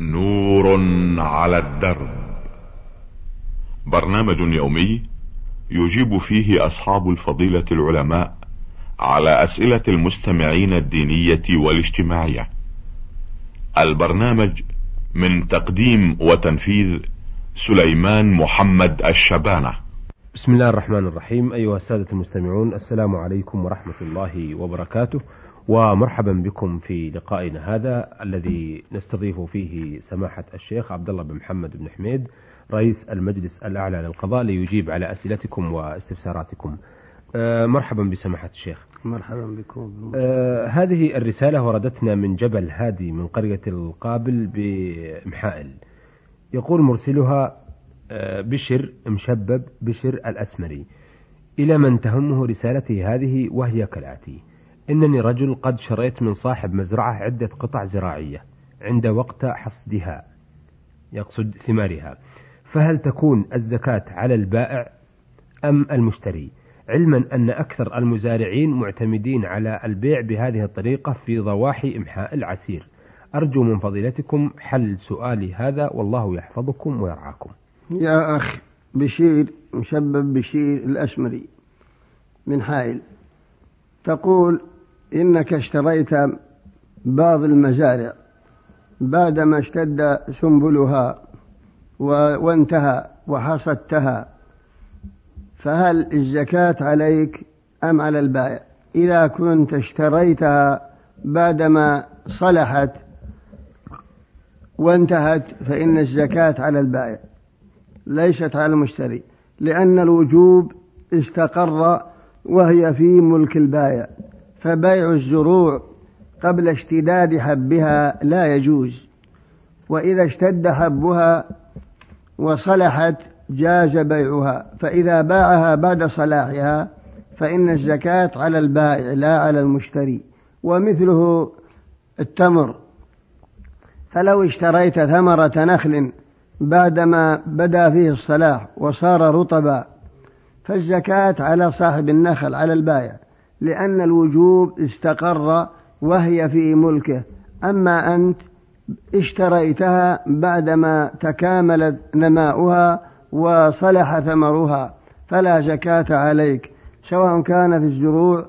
نور على الدرب. برنامج يومي يجيب فيه أصحاب الفضيلة العلماء على أسئلة المستمعين الدينية والاجتماعية. البرنامج من تقديم وتنفيذ سليمان محمد الشبانة. بسم الله الرحمن الرحيم. أيها السادة المستمعون السلام عليكم ورحمة الله وبركاته. ومرحبا بكم في لقائنا هذا الذي نستضيف فيه سماحة الشيخ عبد الله بن محمد بن حميد رئيس المجلس الأعلى للقضاء ليجيب على أسئلتكم واستفساراتكم. أه مرحبا بسماحة الشيخ. مرحبا بكم. أه هذه الرسالة وردتنا من جبل هادي من قرية القابل بمحائل. يقول مرسلها أه بشر مشبب بشر الأسمري. إلى من تهمه رسالتي هذه وهي كالآتي. إنني رجل قد شريت من صاحب مزرعة عدة قطع زراعية عند وقت حصدها يقصد ثمارها. فهل تكون الزكاة على البائع أم المشتري؟ علما أن أكثر المزارعين معتمدين على البيع بهذه الطريقة في ضواحي إمحاء العسير. أرجو من فضيلتكم حل سؤالي هذا والله يحفظكم ويرعاكم. يا أخ بشير مشبب بشير الأسمري من حائل تقول إنك اشتريت بعض المزارع بعدما اشتد سنبلها وانتهى وحصدتها فهل الزكاة عليك أم على البائع؟ إذا كنت اشتريتها بعدما صلحت وانتهت فإن الزكاة على البائع ليست على المشتري لأن الوجوب استقر وهي في ملك البائع. فبيع الزروع قبل اشتداد حبها لا يجوز وإذا اشتد حبها وصلحت جاز بيعها فإذا باعها بعد صلاحها فإن الزكاة على البائع لا على المشتري ومثله التمر. فلو اشتريت ثمرة نخل بعدما بدا فيه الصلاح وصار رطبا فالزكاة على صاحب النخل على البائع. لأن الوجوب استقر وهي في ملكه. أما أنت اشتريتها بعدما تكاملت نماؤها وصلح ثمرها فلا زكاة عليك سواء كان في الزروع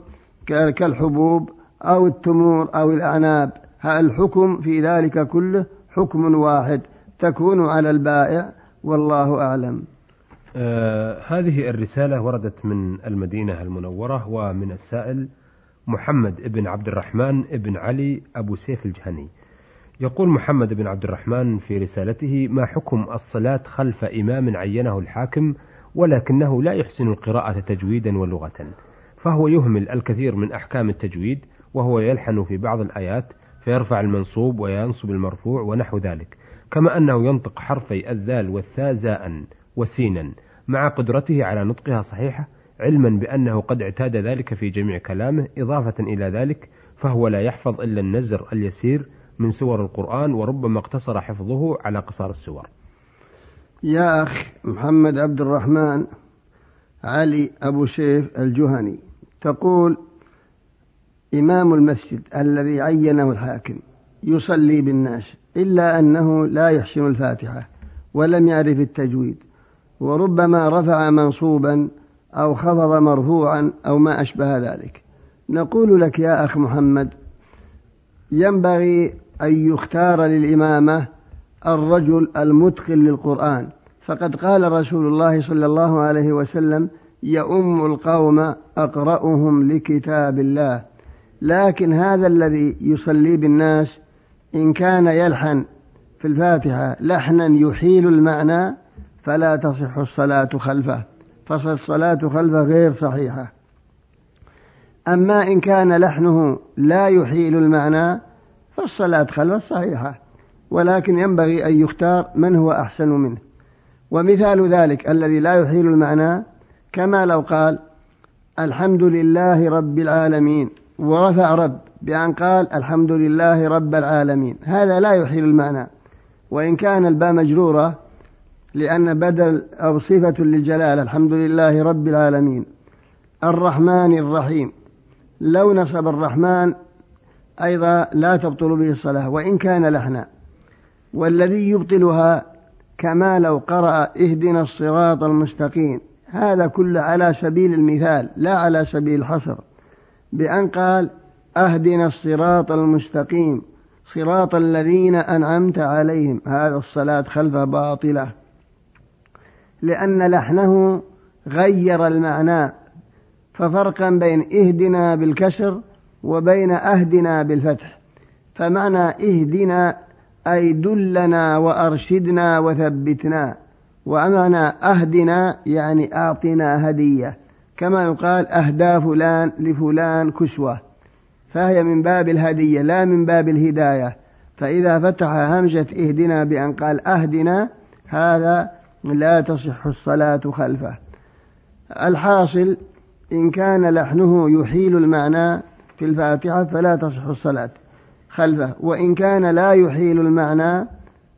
كالحبوب أو التمور أو الأعناب. الحكم في ذلك كله حكم واحد تكون على البائع والله أعلم. آه هذه الرسالة وردت من المدينة المنورة ومن السائل محمد بن عبد الرحمن بن علي أبو سيف الجهني. يقول محمد بن عبد الرحمن في رسالته ما حكم الصلاة خلف إمام عينه الحاكم ولكنه لا يحسن القراءة تجويدا ولغة؟ فهو يهمل الكثير من أحكام التجويد وهو يلحن في بعض الآيات فيرفع المنصوب وينصب المرفوع ونحو ذلك كما أنه ينطق حرفي الذال والثاء زاء. وسينا. مع قدرته على نطقها صحيحة علما بأنه قد اعتاد ذلك في جميع كلامه إضافة إلى ذلك فهو لا يحفظ إلا النزر اليسير من سور القرآن وربما اقتصر حفظه على قصار السور. يا أخ محمد عبد الرحمن علي أبو سيف الجهني تقول إمام المسجد الذي عينه الحاكم يصلي بالناس إلا أنه لا يحسن الفاتحة ولم يعرف التجويد. وربما رفع منصوبا أو خفض مرفوعا أو ما أشبه ذلك. نقول لك يا أخ محمد ينبغي أن يختار للإمامة الرجل المتقن للقرآن. فقد قال رسول الله صلى الله عليه وسلم يؤم القوم أقرأهم لكتاب الله. لكن هذا الذي يصلي بالناس إن كان يلحن في الفاتحة لحنا يحيل المعنى فلا تصح الصلاة خلفه فالصلاة خلفه غير صحيحة. أما إن كان لحنه لا يحيل المعنى فالصلاة خلفه صحيحة. ولكن ينبغي أن يختار من هو أحسن منه. ومثال ذلك الذي لا يحيل المعنى كما لو قال الحمد لله رب العالمين ورفع رب بأن قال الحمد لله رب العالمين. هذا لا يحيل المعنى. وإن كان الباء مجرورة لأن بدل أو صفة للجلال الحمد لله رب العالمين. الرحمن الرحيم. لو نصب الرحمن أيضا لا تبطل به الصلاة وإن كان لحنا. والذي يبطلها كما لو قرأ اهدنا الصراط المستقيم. هذا كله على سبيل المثال لا على سبيل الحصر. بأن قال أهدنا الصراط المستقيم صراط الذين أنعمت عليهم. هذا الصلاة خلفه باطلة. لأن لحنه غير المعنى ففرقا بين اهدنا بالكسر وبين أهدنا بالفتح. فمعنى اهدنا أي دلنا وأرشدنا وثبتنا ومعنى أهدنا يعني أعطنا هدية. كما يقال أهدى فلان لفلان كسوة فهي من باب الهدية لا من باب الهداية. فإذا فتح همزة اهدنا بأن قال أهدنا هذا لا تصح الصلاة خلفه. الحاصل إن كان لحنه يحيل المعنى في الفاتحة فلا تصح الصلاة خلفه وإن كان لا يحيل المعنى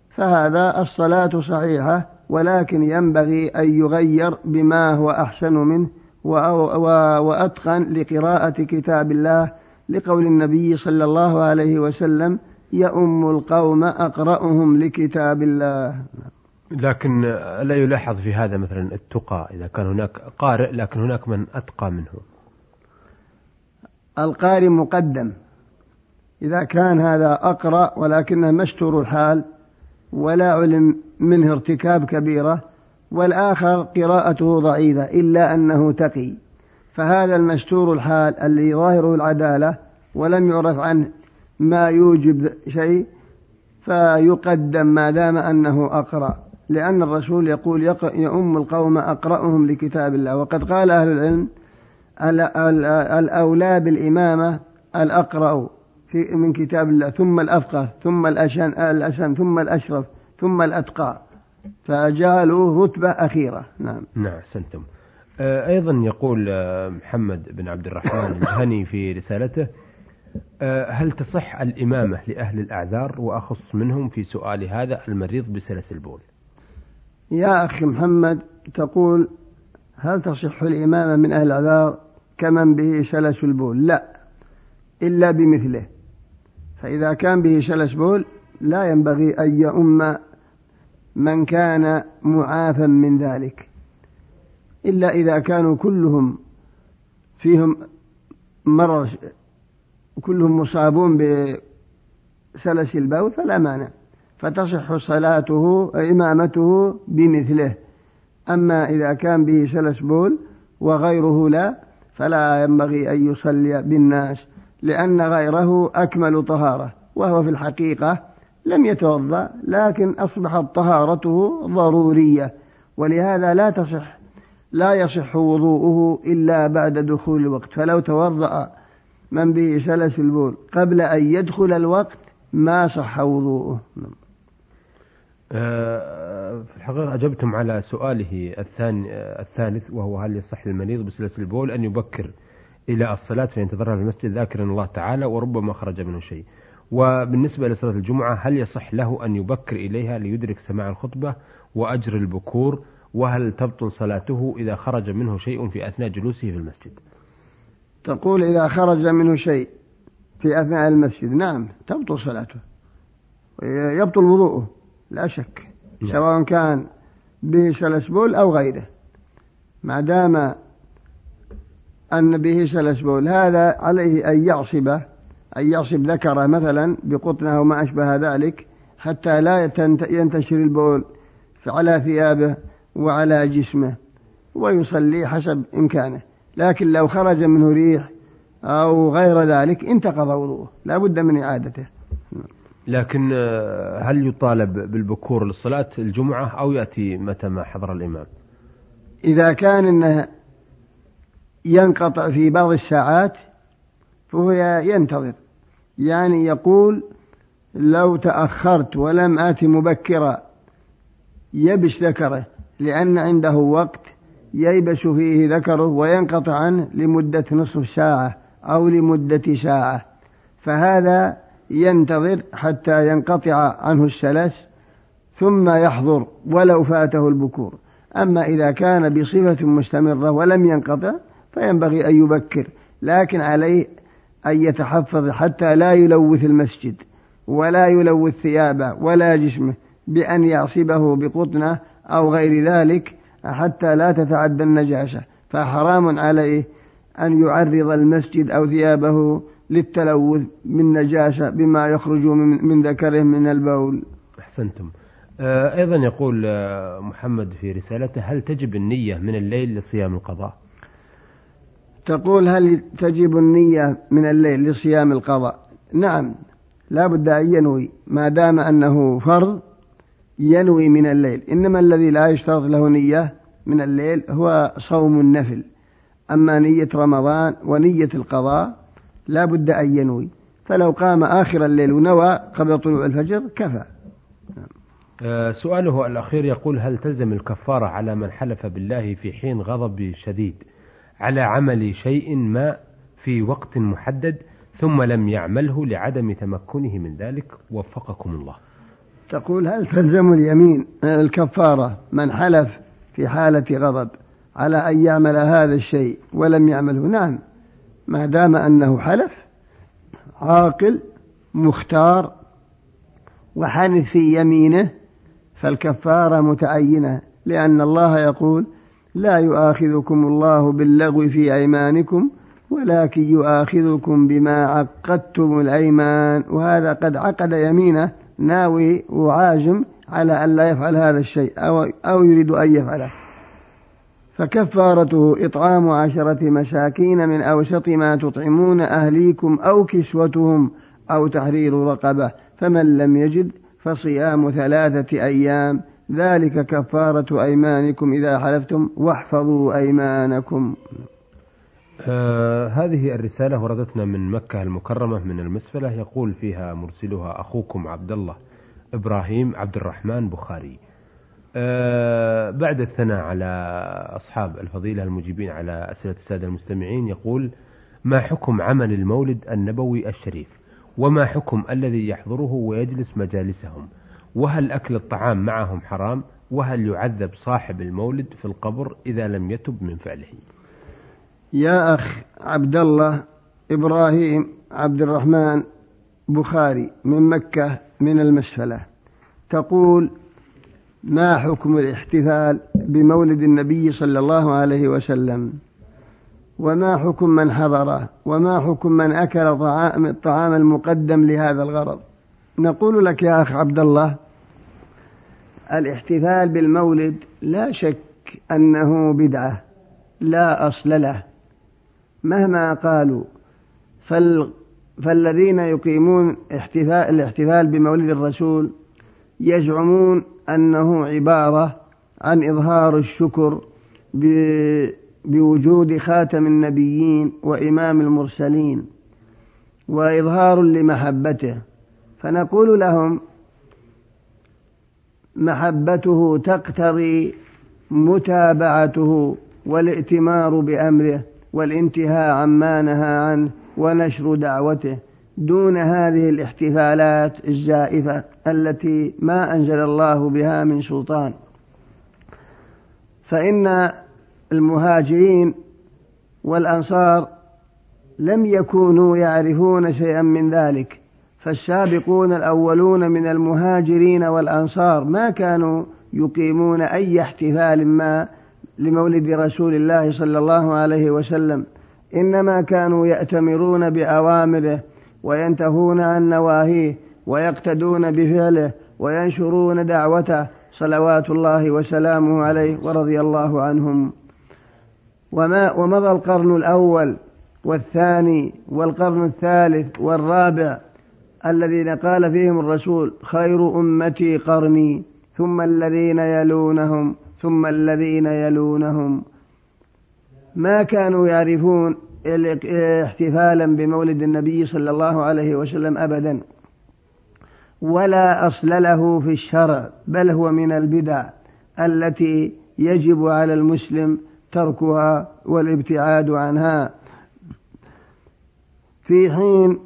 فهذا الصلاة صحيحة ولكن ينبغي أن يغير بما هو أحسن منه وأتقن لقراءة كتاب الله لقول النبي صلى الله عليه وسلم يؤم القوم أقرأهم لكتاب الله. لكن لا يلاحظ في هذا مثلا التقى إذا كان هناك قارئ لكن هناك من أتقى منه. القارئ مقدم. إذا كان هذا أقرأ ولكنه مستور الحال ولا علم منه ارتكاب كبيرة والآخر قراءته ضعيفة إلا أنه تقي. فهذا المستور الحال الذي ظاهره العدالة ولم يعرف عنه ما يوجب شيء فيقدم ما دام أنه أقرأ. لأن الرسول يقول يؤم القوم أقرأهم لكتاب الله. وقد قال أهل العلم الأولى بالإمامة الأقرأ في من كتاب الله ثم الأفقه ثم الأشن الأشن ثم الأشرف ثم الأتقى. فجعلوا رتبة أخيرة. نعم. نعم سنتم آه، أيضا يقول آه، محمد بن عبد الرحمن الجهني في رسالته آه، هل تصح الإمامة لأهل الأعذار؟ وأخص منهم في سؤال هذا المريض بسلس البول. يا أخي محمد تقول هل تصح الإمامة من أهل الأعذار كمن به شلس البول؟ لا إلا بمثله. فإذا كان به شلس بول لا ينبغي أن يؤم من كان معافى من ذلك. إلا إذا كانوا كلهم فيهم مرض كلهم مصابون بسلس البول فلا مانع. فتصح صلاته إمامته بمثله. أما إذا كان به سلس بول وغيره لا فلا ينبغي أن يصلي بالناس لأن غيره أكمل طهارة وهو في الحقيقة لم يتوضأ لكن أصبحت طهارته ضرورية. ولهذا لا تصح لا يصح وضوءه إلا بعد دخول الوقت. فلو توضأ من به سلس البول قبل أن يدخل الوقت ما صح وضوءه. آه، في الحقيقة أجبتم على سؤاله الثاني الثالث وهو هل يصح للمريض بسلس البول أن يبكر إلى الصلاة فينتظرها في المسجد ذاكرا الله تعالى وربما خرج منه شيء. وبالنسبة لصلاة الجمعة هل يصح له أن يبكر إليها ليدرك سماع الخطبة وأجر البكور؟ وهل تبطل صلاته إذا خرج منه شيء في أثناء جلوسه في المسجد؟ تقول إذا خرج منه شيء في أثناء المسجد نعم تبطل صلاته. يبطل وضوءه. لا شك. نعم. سواء كان به سلسبول أو غيره. ما دام أن به سلسبول هذا عليه أن يعصب أن يعصب ذكره مثلا بقطنه أو ما أشبه ذلك حتى لا ينتشر البول على ثيابه وعلى جسمه ويصلي حسب إمكانه. لكن لو خرج منه ريح أو غير ذلك انتقض وضوءه. لا بد من إعادته. لكن آه، هل يطالب بالبكور للصلاة الجمعة أو يأتي متى ما حضر الإمام؟ إذا كان إنه ينقطع في بعض الساعات فهو ينتظر. يعني يقول لو تأخرت ولم آت مبكرا يبش ذكره لأن عنده وقت ييبس فيه ذكره وينقطع عنه لمدة نصف ساعة أو لمدة ساعة. فهذا ينتظر حتى ينقطع عنه السلس ثم يحضر ولو فاته البكور. أما إذا كان بصفة مستمرة ولم ينقطع فينبغي أن يبكر لكن عليه أن يتحفظ حتى لا يلوث المسجد ولا يلوث ثيابه ولا جسمه بأن يعصبه بقطنة أو غير ذلك حتى لا تتعدى النجاسة فحرام عليه أن يعرض المسجد أو ثيابه للتلوث من نجاسة بما يخرج من ذكره من البول. أحسنتم. آه، أيضا يقول آه، محمد في رسالته هل تجب النية من الليل لصيام القضاء؟ تقول هل تجب النية من الليل لصيام القضاء؟ نعم لا بد أن ينوي ما دام أنه فرض ينوي من الليل. إنما الذي لا يشترط له نية من الليل هو صوم النفل. أما نية رمضان ونية القضاء لا بد أن ينوي. فلو قام آخر الليل ونوى قبل طلوع الفجر كفى. آه، سؤاله الأخير يقول هل تلزم الكفارة على من حلف بالله في حين غضب شديد على عمل شيء ما في وقت محدد ثم لم يعمله لعدم تمكنه من ذلك؟ وفقكم الله. تقول هل تلزم اليمين الكفارة من حلف في حالة غضب على أن يعمل هذا الشيء ولم يعمله؟ نعم. ما دام أنه حلف عاقل مختار وحنث في يمينه فالكفارة متعينة لأن الله يقول لا يؤاخذكم الله باللغو في أيمانكم ولكن يؤاخذكم بما عقدتم الأيمان. وهذا قد عقد يمينه ناوي وعازم على أن لا يفعل هذا الشيء أو, أو يريد أن يفعله. فكفارته إطعام عشرة مساكين من أوسط ما تطعمون أهليكم أو كسوتهم أو تحرير رقبة فمن لم يجد فصيام ثلاثة أيام. ذلك كفارة أيمانكم إذا حلفتم واحفظوا أيمانكم. آه هذه الرسالة وردتنا من مكة المكرمة من المسفلة يقول فيها مرسلها أخوكم عبد الله إبراهيم عبد الرحمن بخاري. بعد الثناء على أصحاب الفضيلة المجيبين على أسئلة السادة المستمعين يقول ما حكم عمل المولد النبوي الشريف؟ وما حكم الذي يحضره ويجلس مجالسهم؟ وهل أكل الطعام معهم حرام؟ وهل يعذب صاحب المولد في القبر إذا لم يتب من فعله؟ يا أخ عبد الله إبراهيم عبد الرحمن بخاري من مكة من المسفلة تقول ما حكم الاحتفال بمولد النبي صلى الله عليه وسلم؟ وما حكم من حضره وما حكم من أكل طعام الطعام المقدم لهذا الغرض؟ نقول لك يا أخ عبد الله الاحتفال بالمولد لا شك أنه بدعة لا أصل له. مهما قالوا فال فالذين يقيمون احتفال الاحتفال بمولد الرسول يزعمون أنه عبارة عن إظهار الشكر بوجود خاتم النبيين وإمام المرسلين وإظهار لمحبته. فنقول لهم محبته تقتضي متابعته والائتمار بأمره والانتهاء عما نهى عنه ونشر دعوته. دون هذه الاحتفالات الزائفة التي ما أنزل الله بها من سلطان. فإن المهاجرين والأنصار لم يكونوا يعرفون شيئا من ذلك فالسابقون الأولون من المهاجرين والأنصار ما كانوا يقيمون أي احتفال ما لمولد رسول الله صلى الله عليه وسلم إنما كانوا يأتمرون بأوامره وينتهون عن نواهيه ويقتدون بفعله وينشرون دعوته صلوات الله وسلامه عليه ورضي الله عنهم. وما ومضى القرن الأول والثاني والقرن الثالث والرابع الذين قال فيهم الرسول خير أمتي قرني ثم الذين يلونهم ثم الذين يلونهم. ما كانوا يعرفون احتفالا بمولد النبي صلى الله عليه وسلم أبدا. ولا أصل له في الشرع بل هو من البدع التي يجب على المسلم تركها والابتعاد عنها. في حين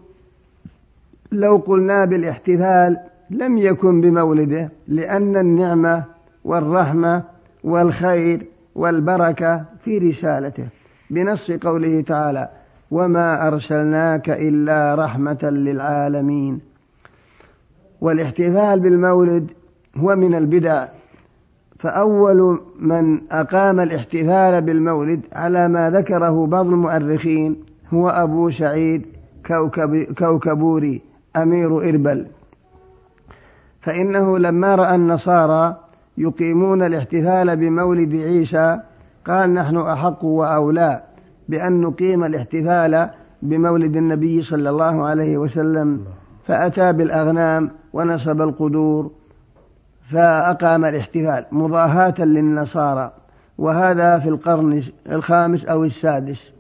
لو قلنا بالاحتفال لم يكن بمولده لأن النعمة والرحمة والخير والبركة في رسالته. بنص قوله تعالى وما أرسلناك إلا رحمة للعالمين. والاحتفال بالمولد هو من البدع. فأول من أقام الاحتفال بالمولد على ما ذكره بعض المؤرخين هو أبو سعيد كوكب كوكبوري أمير إربل. فإنه لما رأى النصارى يقيمون الاحتفال بمولد عيسى قال نحن أحق وأولى بأن نقيم الاحتفال بمولد النبي صلى الله عليه وسلم فأتى بالأغنام ونصب القدور فأقام الاحتفال مضاهاة للنصارى وهذا في القرن الخامس أو السادس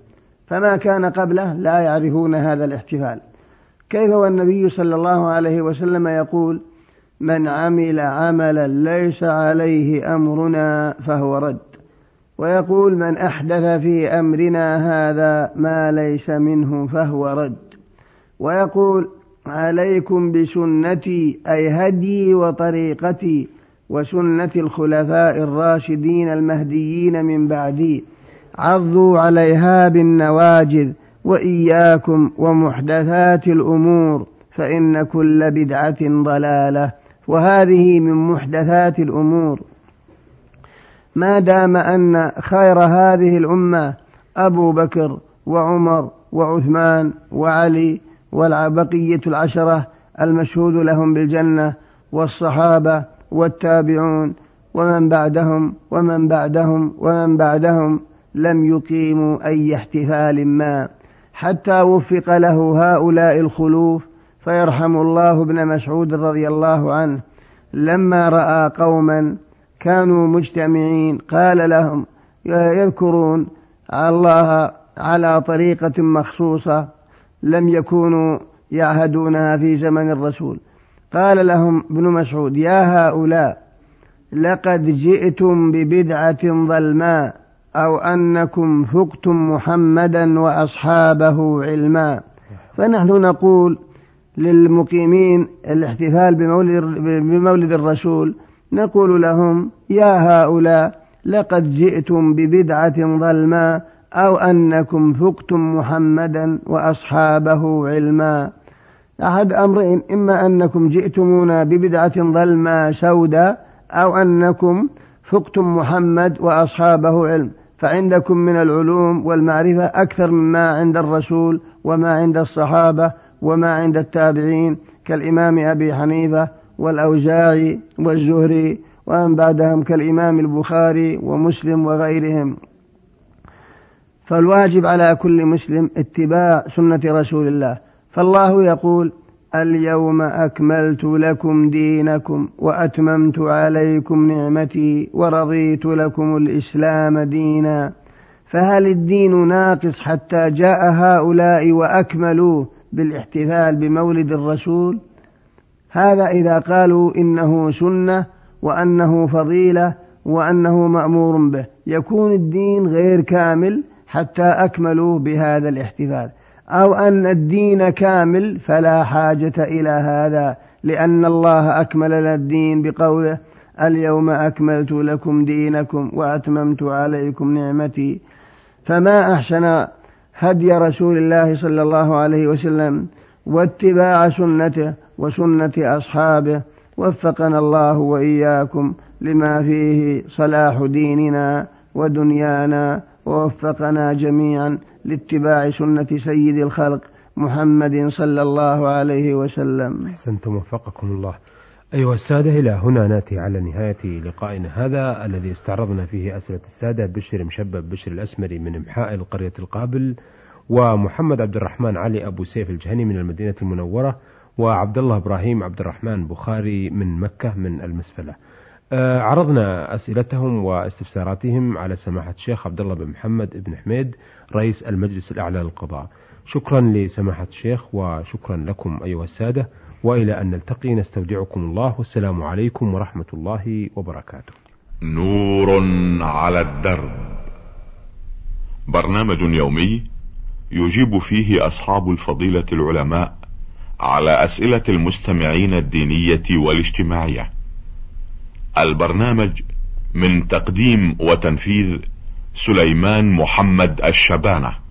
فما كان قبله لا يعرفون هذا الاحتفال. كيف والنبي صلى الله عليه وسلم يقول من عمل عملا ليس عليه أمرنا فهو رد ويقول من أحدث في أمرنا هذا ما ليس منه فهو رد. ويقول عليكم بسنتي أي هدي وطريقتي وسنة الخلفاء الراشدين المهديين من بعدي. عضوا عليها بالنواجذ وإياكم ومحدثات الأمور فإن كل بدعة ضلالة. وهذه من محدثات الأمور. ما دام أن خير هذه الأمة أبو بكر وعمر وعثمان وعلي والبقية العشرة المشهود لهم بالجنة والصحابة والتابعون ومن بعدهم ومن بعدهم ومن بعدهم لم يقيموا أي احتفال ما. حتى وفق له هؤلاء الخلوف فيرحم الله ابن مسعود رضي الله عنه لما رأى قوما كانوا مجتمعين. قال لهم يذكرون الله على طريقة مخصوصة لم يكونوا يعهدونها في زمن الرسول. قال لهم ابن مسعود يا هؤلاء لقد جئتم ببدعة ظلماء أو أنكم فقتم محمدا وأصحابه علما. فنحن نقول للمقيمين الاحتفال بمولد, بمولد الرسول نقول لهم يا هؤلاء لقد جئتم ببدعة ظلماء أو أنكم فقتم محمدا وأصحابه علما. أحد أمرين إما أنكم جئتمونا ببدعة ظلمة سوداء أو أنكم فقتم محمد وأصحابه علم. فعندكم من العلوم والمعرفة أكثر مما عند الرسول وما عند الصحابة وما عند التابعين كالإمام أبي حنيفة والأوزاعي والزهري ومن بعدهم كالإمام البخاري ومسلم وغيرهم. فالواجب على كل مسلم اتباع سنة رسول الله. فالله يقول اليوم أكملت لكم دينكم وأتممت عليكم نعمتي ورضيت لكم الإسلام دينا. فهل الدين ناقص حتى جاء هؤلاء وأكملوه بالاحتفال بمولد الرسول؟ هذا إذا قالوا إنه سنة وأنه فضيلة وأنه مأمور به. يكون الدين غير كامل حتى أكملوا بهذا الاحتفال. أو أن الدين كامل فلا حاجة إلى هذا لأن الله أكمل لنا الدين بقوله اليوم أكملت لكم دينكم وأتممت عليكم نعمتي. فما أحسن هدي رسول الله صلى الله عليه وسلم واتباع سنته وسنة أصحابه وفقنا الله وإياكم لما فيه صلاح ديننا ودنيانا ووفقنا جميعا لاتباع سنة سيد الخلق محمد صلى الله عليه وسلم. أحسنتم وفقكم الله. أيها السادة إلى هنا نأتي على نهاية لقائنا هذا الذي استعرضنا فيه أسئلة السادة بشر مشبب بشر الأسمري من إمحاء القرية القابل ومحمد عبد الرحمن علي أبو سيف الجهني من المدينة المنورة وعبد الله إبراهيم عبد الرحمن بخاري من مكة من المسفلة. آه، عرضنا أسئلتهم واستفساراتهم على سماحة الشيخ عبد الله بن محمد بن حميد رئيس المجلس الأعلى للقضاء. شكرا لسماحة الشيخ وشكرا لكم أيها السادة. وإلى أن نلتقي نستودعكم الله. والسلام عليكم ورحمة الله وبركاته. نور على الدرب. برنامج يومي يجيب فيه أصحاب الفضيلة العلماء على أسئلة المستمعين الدينية والاجتماعية. البرنامج من تقديم وتنفيذ سليمان محمد الشبانة.